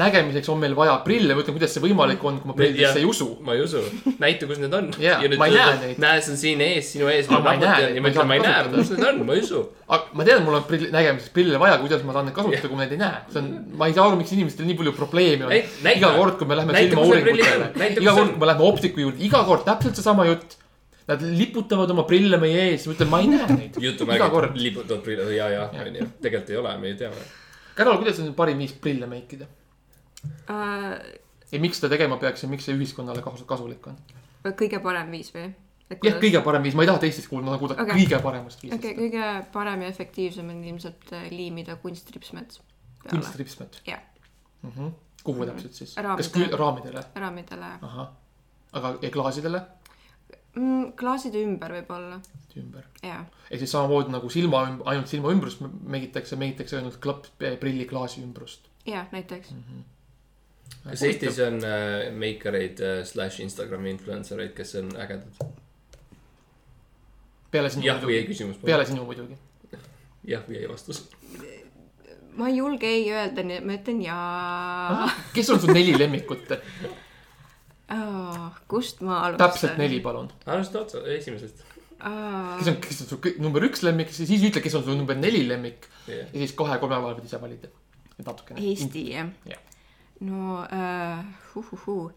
nägemiseks on meil vaja prille, ma ütlen, kuidas see võimalik on, kui ma prillidesse ei usu. ma ei usu, näita, kus need on. Jaa, ma ei näe neid. näe, see on siin ees, sinu ees. Ja ma ütlen, ma ei näe, kus need on, ma ei usu. aga ma tean, mul on prill, nägemiseks prille vaja, kuidas ma saan neid kasutada, kui ma neid ei näe. see on, ma ei saa aru, miks inimestel nii palju probleeme on iga kord, kui me prillid silmauuringutele iga kord, kui me lähme optiku juurde, iga kord täpselt seesama jutt. Nad liputavad oma prille meie ees, ma ütlen, ma ei näe neid. jutumärgid liputavad prille, ja, ja, onju. tegelikult ei ole, me ju teame. Carol, kuidas on parim viis prille meikida? uh,. ja miks seda tegema peaks ja miks see ühiskonnale kasu, kasulik on? kõige parem viis või? jah, kõige parem viis, ma ei taha teistest kuulda, ma tahan kuulda okay. kõige paremast viisist okei, okay.. kõige parem ja efektiivsem on ilmselt äh, liimida kunstripsmed kunstripsmed Jah. mm. -hmm. kuhu täpselt siis? Kas raamidele? raamidele aga ja klaasidele mm,. klaaside ümber võib-olla, ümber? ehk siis samamoodi nagu silma, ainult silma ümbrust meigitakse, meigitakse ainult klapp, prilliklaasi ümbrust. jaa, näiteks Mhm. mm. kas Eestis on äh, makereid äh, slaš Instagrami influencer eid, kes on ägedad? peale sinu jah või ei küsimus. peale sinu muidugi. jah või ei vastus. -hmm. ma ei julge ei öelda, nii et ma ütlen jaa. kes on sul neli lemmikut? *laughs* Oh, kust ma alustan? täpselt neli, palun. alusta otsa, esimesest. oh, kes on, kes on kõ- number üks lemmik, siis ütle, kes on sul number neli lemmik jah, ja siis kahe-kolme vahel võid ise valida. et natukene. Eesti jah Jah.? no äh, huhuhuu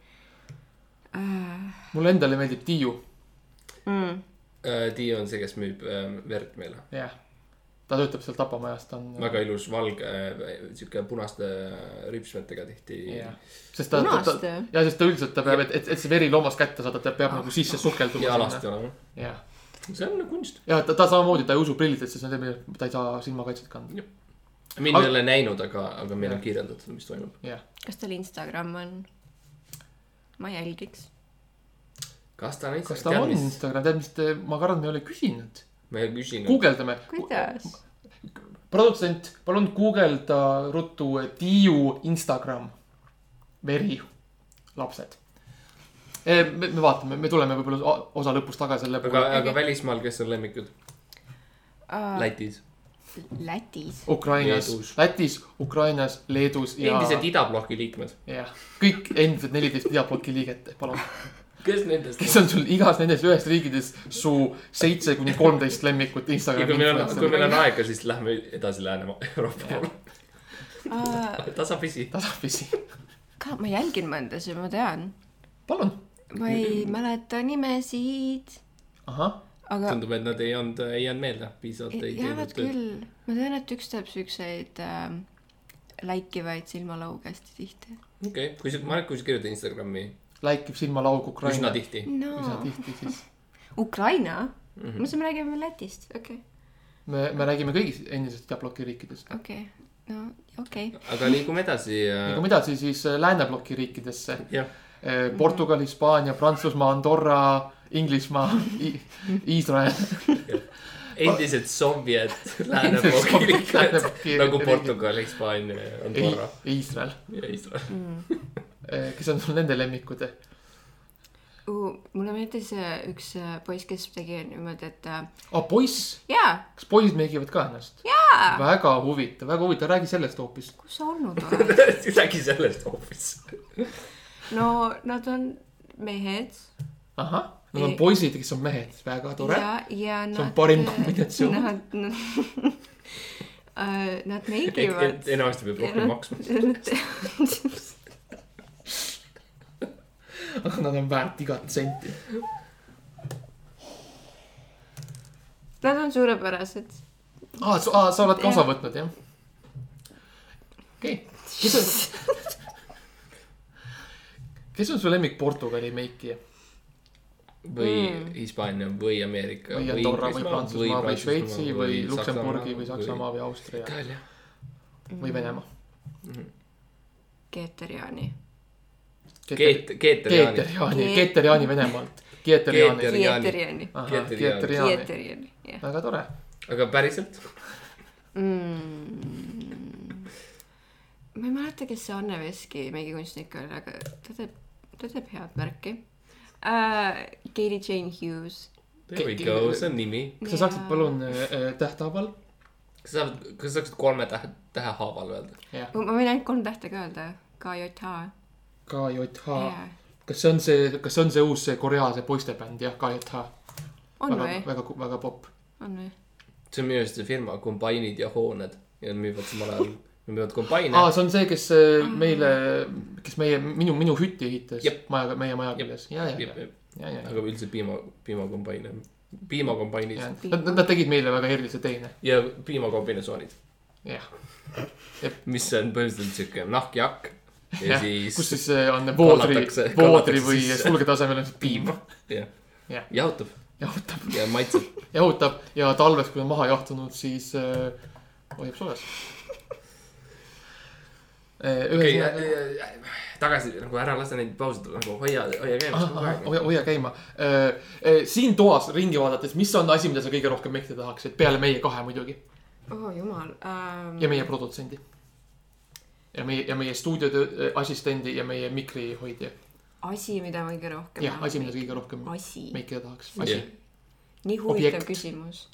äh,. mulle endale meeldib Tiiu, Mm, Tiia on see, kes müüb äh, verd meile. jah. Ta töötab seal Tapamajast, ta on. väga ilus valge, sihuke punaste ripsmetega tihti. jah, sest ta, ta, ta, ja sest ta üldiselt ta peab, et, et, et see veri loomast kätte saada, ta peab nagu sisse sukelduma. ja alasti olema. jah, see on kunst. ja ta, ta samamoodi, ta ei usu prillidesse, see on see, ta ei saa silmakaitset kanda. mind ei ole näinud, aga, aga meil on kirjeldatud, mis toimub. jah, kas tal Instagram on? ma jälgiks. kas ta on kas ta on Instagram, tead mis te, ma kardan, me ei ole küsinud. Ma ei küsinud. guugeldame. kuidas? produtsent, palun guugelda ruttu Tiiu Instagram, veri, lapsed. me, me vaatame, me tuleme võib-olla osa lõpus tagasi selle aga, aga välismaal, kes on lemmikud? uh,. Lätis. Lätis. Ukrainas Lätis, Ukrainas, Leedus ja, endised idabloki liikmed. jah, kõik endised neliteist idabloki liiget, palun. *laughs* kes nendest? kes on sul igas nendes ühes riigides su seitse kuni kolmteist lemmikut Instagrami kui meil on, kui meil on aega, siis lähme edasi Läänemaa, Euroopa poole. Uh, *laughs* tasapisi. tasapisi, ka ma jälgin mõndasid, ma tean. palun. ma ei mäleta nimesid, ahah, aga tundub, et nad ei olnud, ei jäänud meelde, piisavalt ei jäävad teinud tööd. küll. ma tean, et üks teeb siukseid äh, läikivaid silmalauge hästi tihti. okei, kui sa, ma, kui sa kirjutad Instagrami läikib silmalaug Ukraina. üsna tihti. üsna no tihti siis. Ukraina mm. -hmm. me saame räägime Lätist, okei okay., me, me räägime kõigist endisest idabloki riikidest. okei okay., no okei okay.. aga liigume edasi ja liigume edasi siis äh, Lääne-bloki riikidesse. jah, Portugal, Hispaania, Prantsusmaa, Andorra, Inglismaa, Iisrael. endised Sovjet Sovjet liikmed lääneblokki nagu riigid. Portugal, Hispaania, Andorra Iisrael, ja Iisrael. Kes on sul nende lemmikud? Uh, mulle meeldis äh, üks äh, poiss, kes tegi niimoodi, et aa, poiss, jaa, kas poisid meigivad ka ennast? jaa, väga huvitav, väga huvitav, räägi sellest hoopis. kus sa olnud *laughs* oled? räägi sellest hoopis. no nad on mehed ahah, nad on poisid, kes on mehed, väga tore. nad. See on parim kombinatsioon. Nad, *laughs* nad, nad meigivad. enamasti peab rohkem maksma. *laughs* aga *laughs* nad on väärt igat senti. Nad on suurepärased. aa, aa, sa oled ka osa võtnud, jah? okei okay., kes on, *laughs* kes on su lemmik Portugali meikija? või Mm. Hispaania või Ameerika või Andorra või Prantsusmaa või Šveitsi või Luksemburgi või Saksamaa või Austria või Venemaa? Keeter-Jaani. Keet-, Keeter-Jaani. Keeter-Jaani, Keet- Keeter-Jaani Venemaalt. Keeter-Jaani. Keeter- Keeter-Jaani. Keeter-Jaani. Keeter-Jaani, Keeter-Jaani, jah väga tore. aga päriselt? mm.. ma ei mäleta, kes see Anne Veski meigikunstnik oli, aga ta teeb, ta teeb head värki uh,. Katie Jane Hughes. There we go, see on nimi. kas sa saaksid palun äh, tähthaaval? kas sa saad, kas sa saaksid kolme tähe, tähe haaval öelda? jah, ma võin ainult kolm tähte ka öelda. KJH. KJH. jaa. kas see on see, kas see on see uus see Korea see poistebänd jah, KJH? on väga väga, väga popp. on või? see on minu arust see firma Combine'id ja hooned ja nad müüvad samal ajal, nad müüvad Combine'e aa, see on see, kes äh, meile, kes meie, minu, minu hütti ehitas Jep. maja, meie maja küljes. ja, ja, ja, ja, ja, aga üldiselt piima, piimakombaine, piimakombainid ja. Nad, nad tegid meile väga erilise teene, ja piimakombinesoonid, jah. *laughs* mis on põhimõtteliselt siuke nahkjakk ja jah, siis kus siis äh, on voodri voodri või sulge tasemel on piim. jah Jah. jahutab jahutab, ja maitseb. *laughs* jahutab ja talves, kui on maha jahtunud, siis äh, hoiab soojas. okei, ühesõnaga, tagasi nagu ära lase neid pause tulla, nagu hoia, hoia käimas hoia, hoia käima. siin toas ringi vaadates, mis on asi, mida sa kõige rohkem mehtida tahaksid, peale meie kahe muidugi oh jumal um, ja meie produtsendi. Ja meie, ja meie stuudiotöö assistendi ja meie mikrihoidja. asi, mida ma kõige rohkem jah, asi, mida kõige rohkem asi, meikida tahaks. Asi, nii huvitav Objekt. küsimus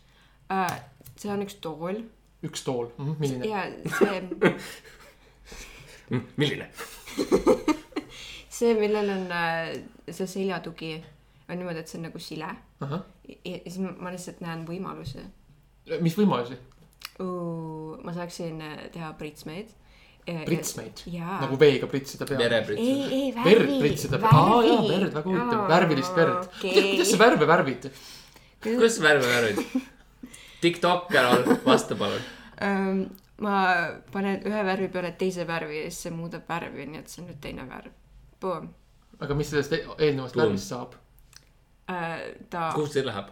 uh,. see on üks tool üks tool, milline? ja see, *laughs* milline? *laughs* see, millel on uh, see seljatugi on niimoodi, et see on nagu sile ja, siis ma- lihtsalt näen võimalusi mis võimalusi? ma saaksin äh, teha pritsmeid. pritsmeid, jaa. nagu veega pritsida peale. ei, vereprits. ei verd värvi. pritsida peale, aa jaa, verd, väga huvitav, värvilist verd. kuidas sa värve värvid? kuidas sa värve värvid? Tiktok, Carol, vasta palun. um,? ma panen ühe värvi peale teise värvi ja siis see muudab värvi, nii et see on nüüd teine värv. Boom aga mis sellest e- eelnevast värvist saab? uh,. ta, kuhu see läheb?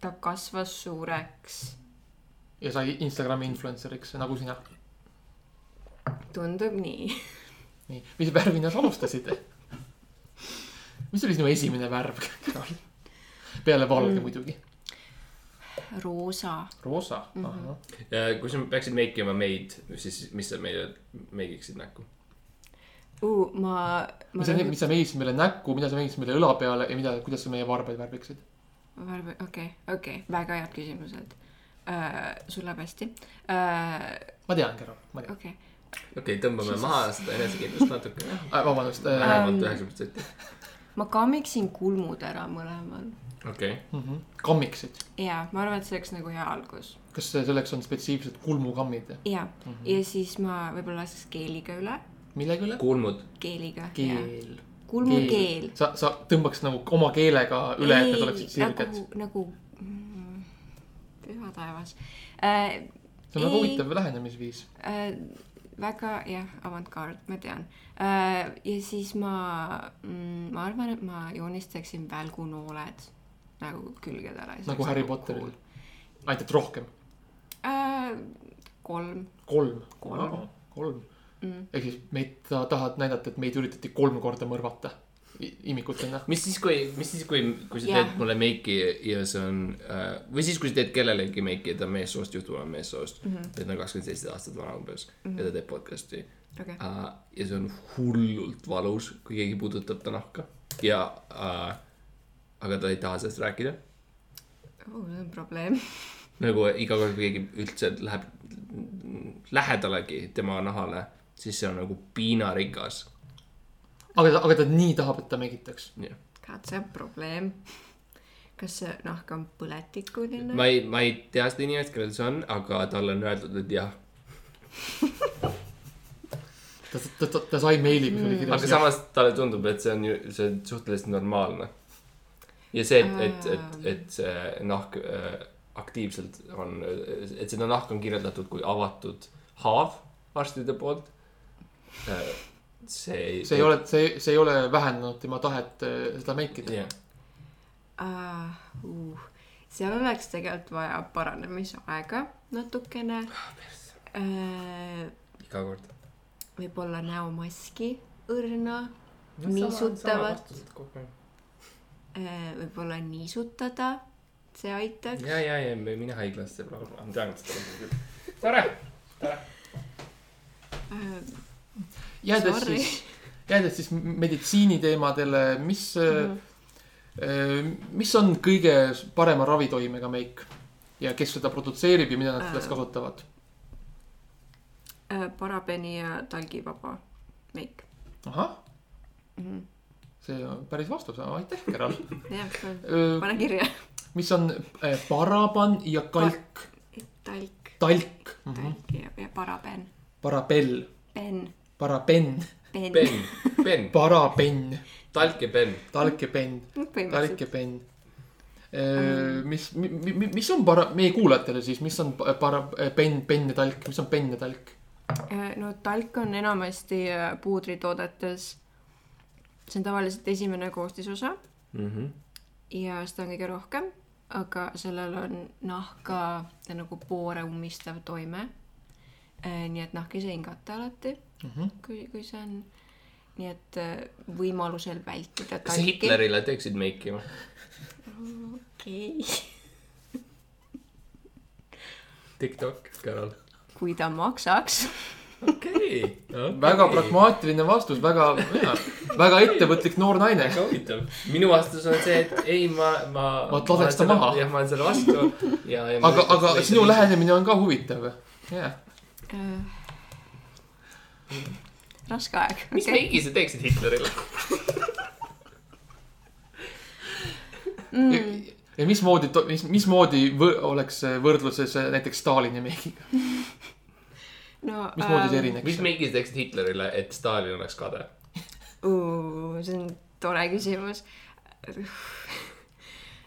ta kasvas suureks, ja sai Instagrami influencer'iks nagu sina. Tundub nii. nii, mis värvina sa alustasid? mis oli sinu esimene värv? peale valge Mm. muidugi. roosa. roosa mm, -hmm. ja kui sa peaksid meikima meid, siis mis sa meile meigiksid näkku? uh,. ma, ma mis sa, mis sa meigisid meile näkku, mida sa meigisid meile õla peale ja mida, kuidas sa meie varbaid värviksid? okei, okei okay., väga head küsimused uh,. sul läheb hästi uh,. ma tean, Kero, ma tean okei okay., okei okay,, tõmbame maha seda enesekindlust natuke. äh,. vabandust äh,. vähemalt üheksa protsenti. ma kammiksin kulmud ära mõlemal. okei, Mm -hmm. kammiksid, jaa, ma arvan, et see oleks nagu hea algus. kas selleks on spetsiifilised kulmukammid? jaa mm. -hmm. ja siis ma võib-olla laseks keeliga üle, millega üle? kuulmud. keeliga. keel. kulmukeel. sa, sa tõmbaks nagu oma keelega üle, et need oleksid sirged. nagu, nagu mm, püha taevas äh,. see on väga huvitav lähenemisviis. äh,. Väga jah, avantgard, ma tean äh,. ja siis ma mm,, ma arvan, et ma joonistaksin välgunooled nagu külgedele. nagu Harry Potteril. ainult, et rohkem. äh,. kolm kolm. Kolm. kolm mm.. ehk siis meid, sa tahad näidata, et meid üritati kolm korda mõrvata i- imikutena. mis siis, kui, mis siis, kui, kui sa Jah. teed mulle meiki ja see on äh,, või siis, kui sa teed kellelegi meiki ja ta on meessoost, juhtul on meessoost mm. -hmm. ta on kakskümmend seitse aastat vana umbes mm -hmm. ja ta teeb podcast'i okay., äh,. ja see on hullult valus, kui keegi puudutab ta nahka ja äh,, aga ta ei taha sellest rääkida. oh, see on probleem. *laughs* nagu iga kord, kui keegi üldse läheb lähedalegi tema nahale, siis see on nagu piinarikas. Aga ta, aga ta nii tahab, et ta megitaks. jah, God, see on probleem. kas see nahk on põletikuline? ma ei, ma ei tea seda inimest, kellel see on, aga talle on öeldud, et jah. ta, ta, ta, ta sai meili, kus oli aga kirjas. samas talle tundub, et see on ju, see on suhteliselt normaalne. ja see, et, et, et, et see nahk äh, aktiivselt on, et seda nahka on kirjeldatud kui avatud haav arstide poolt äh,. See ei. see ei ole, see, see ei ole vähendanud tema tahet äh, seda meikida. jah, uh,. Uh. seal oleks tegelikult vaja paranemisaega natukene uh,. iga kord. võib-olla näomaski õrna niisutavat, võib-olla niisutada, see aitaks. ja, ja, ja mine haiglasse, ma tean, et seda on küll. tore. Uh, jäädes Sorry. siis, jäädes siis meditsiiniteemadele, mis Mhm. mm., mis on kõige parema ravitoimega meik ja kes seda produtseerib ja mida nad sellest Äh. kasutavad? parabeni ja talgivaba meik ahah, mm. -hmm. see on päris vastus, aitäh, Keral. jah, mis pane kirja. on äh, paraban ja kalk, talk, talk -hmm. talk ja, ja paraben, parabell, pen, paraben, pen, Ben, Ben, parabenn, talk ja Ben. talk ja penn, põhimõtteliselt talk ja penn. mis, mis on para-, meie kuulajatele siis, mis on pa- para-, penn, penn ja talk, mis on penn ja talk? No talk on enamasti puudritoodetes, see on tavaliselt esimene koostisosa. Mhm. ja seda on kõige rohkem, aga sellel on nahka nagu poore ummistav toime. nii et nahk ei saa hingata alati, Mhm. kui, kui see on, nii et äh, võimalusel vältida kas sa Hitlerile teeksid meiki või? okei, TikTok, Carol. kui ta maksaks. okei. väga. pragmaatiline vastus, väga, väga ettevõtlik noor naine. väga huvitav. minu vastus on see, et ei, ma, ma. Ma laseks ta maha. jah, ma olen selle vastu ja, ja. aga, aga sinu. lähenemine on ka huvitav. jah, raske aeg. mis meigi sa teeksid Hitlerile? Mm. ja mismoodi, mis, mismoodi võ, oleks see võrdluses näiteks Stalini meigiga, no mismoodi see ähm, erineks mis? meigi sa teeksid Hitlerile, et Stalin oleks kade? uh,? see on tore küsimus.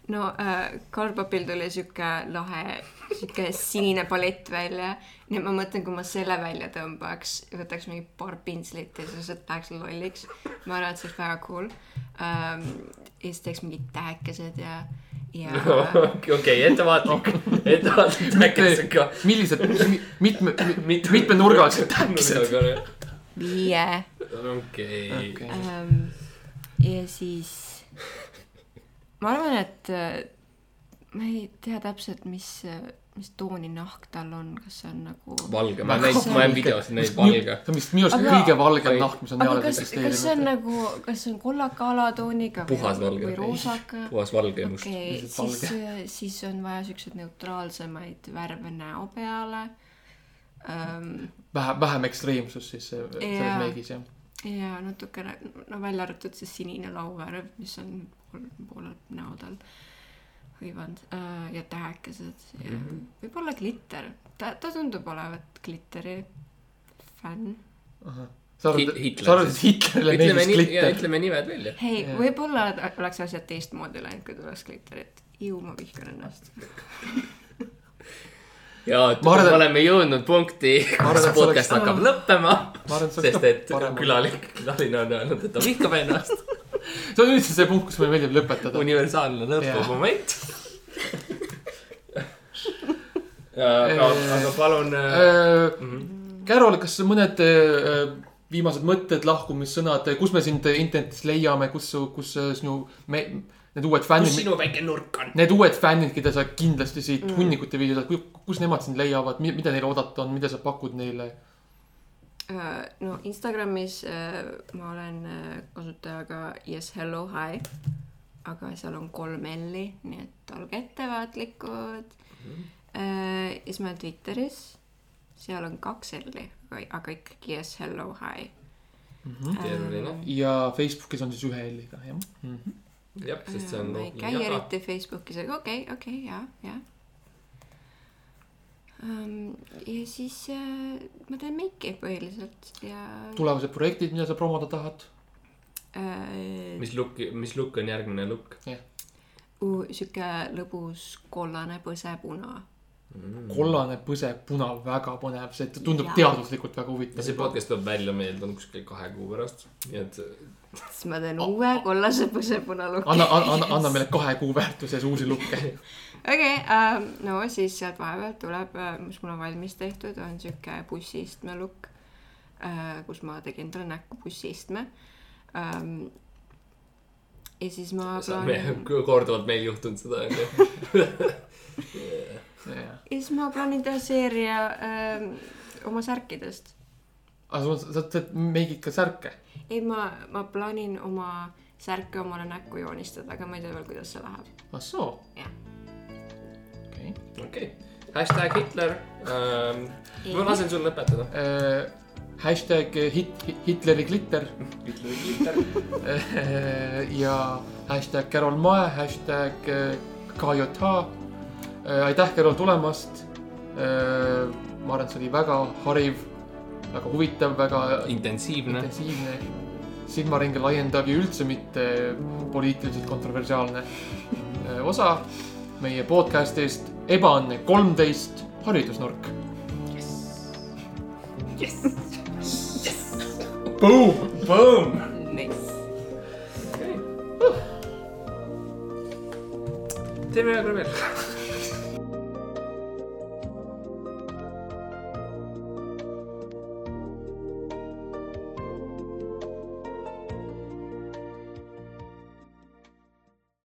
no äh, Karpopil tuli sihuke lahe, sihuke sinine palett välja. nii et ma mõtlen, kui ma selle välja tõmbaks, võtaks mingi paar pintslit ja siis lihtsalt läheks lolliks. ma arvan, et see oleks väga cool ähm,. ja siis teeks mingid tähekesed ja, ja *laughs* okei, ettevaatlik, *laughs* ettevaatlik tähekesega. millised, mitme, mitmenurgalised tähkesed. viie okei. okei, ähm,. ja siis ma arvan, et äh, ma ei tea täpselt, mis, mis tooni nahk tal on, kas see on nagu. valge, ma näinud, ma olen videosid näinud valge. see on vist minu arust kõige valgem nahk, mis on aga reaalselt kas, kas see on eksisteerinud. nagu, kas see on kollaka alatooniga Puhas valge. või roosaka? puhas valge ja must. okei, Lihtsalt siis, siis on vaja siukseid neutraalsemaid värve näo peale um,. vähe, vähem ekstreemsust siis see- selles Jaa. meigis jah. ja natukene, no välja arvatud see sinine lauvärv, mis on pool, poolel näo tal hõivanud uh, ja tähekesed ja mm -hmm. võib-olla glitter. ta, ta tundub olevat glitteri fänn. sa arvad sa arvad, et. Hitlerile ütleme meeldis glitter? ütleme nimed välja. hei võib-olla oleks asjad teistmoodi läinud, kui tuleks glitterit. ju, ma vihkan ennast. *laughs* ja Ma arvan, et- me oleme jõudnud punkti, kus podcast oleks- hakkab lõppema. sest et külaline, külaline on öelnud, et ta vihkab ennast. *laughs* *laughs* *laughs* see on üldse see punkt, kus meile meeldib lõpetada. universaalne lõpumoment. *laughs* aga, aga palun äh,. Äh, Carol, kas mõned äh, viimased mõtted, lahkumissõnad, kus me sind internetis leiame, kus, kus äh, sinu, me, need uued kus fännid, sinu väike nurk on? need uued fännid, keda sa kindlasti siit mm. hunnikute viidi saad, kus nemad sind leiavad, mida neil oodata on, mida sa pakud neile? Äh, no Instagramis äh, ma olen äh, kasutajaga yes hello hi, aga seal on kolm L-i, nii et olge ettevaatlikud mm.. ja siis ma olen Twitteris, seal on kaks L-i, aga, ikkagi yes hello hi. keeruline. ja Facebookis on siis ühe L-iga, jah mm. -hmm. jah, sest see on ma ei käi eriti Facebookis, aga okei okay,, okei okay,, ja, ja. Ja siis äh, ma teen meiki põhiliselt ja tulevased projektid, mida sa promoda tahad? äh, mis look, mis look on järgmine look? uh, sihuke lõbus kollane põsepuna. kollane põsepuna, väga põnev, see tundub Jaa. teaduslikult väga ja huvitav see. podcast tuleb välja, ma eeldan kuskil kahe kuu pärast, nii et siis ma teen uue kollase põsepuna looki. anna, anna, anna meile kahe kuu väärtuses uusi lukke. *laughs* okei, ähm, no siis sealt vahepealt tuleb, mis mul on valmis tehtud, on sihuke bussiistme lukk, kus ma tegin endale näkku bussiistme. ja siis ma plaanin, korduvalt meil juhtunud seda onju. *laughs* ja siis ma plaanin teha seeria ähm, oma särkidest. Aga sa, sa teed meigid ka särke? ei, ma, ma plaanin oma särke omale näkku joonistada, aga ma ei tea veel, kuidas see läheb. ah soo. Jah. okei. okei, hashtag Hitler ähm,. ma lasen sul lõpetada. Äh, hashtag hit, Hitleri glitter Hitleri Hitler. ja hashtag Carol Mae, hashtag KJH. aitäh, Carol, tulemast. ma arvan, et see oli väga hariv, väga huvitav, väga intensiivne. intensiivne, silmaringi laiendav ja üldse mitte poliitiliselt kontroversiaalne äh, osa meie podcast'ist Ebaõnne kolmteist haridusnurk. Boom, boom. Nice. teeme ühe korra veel.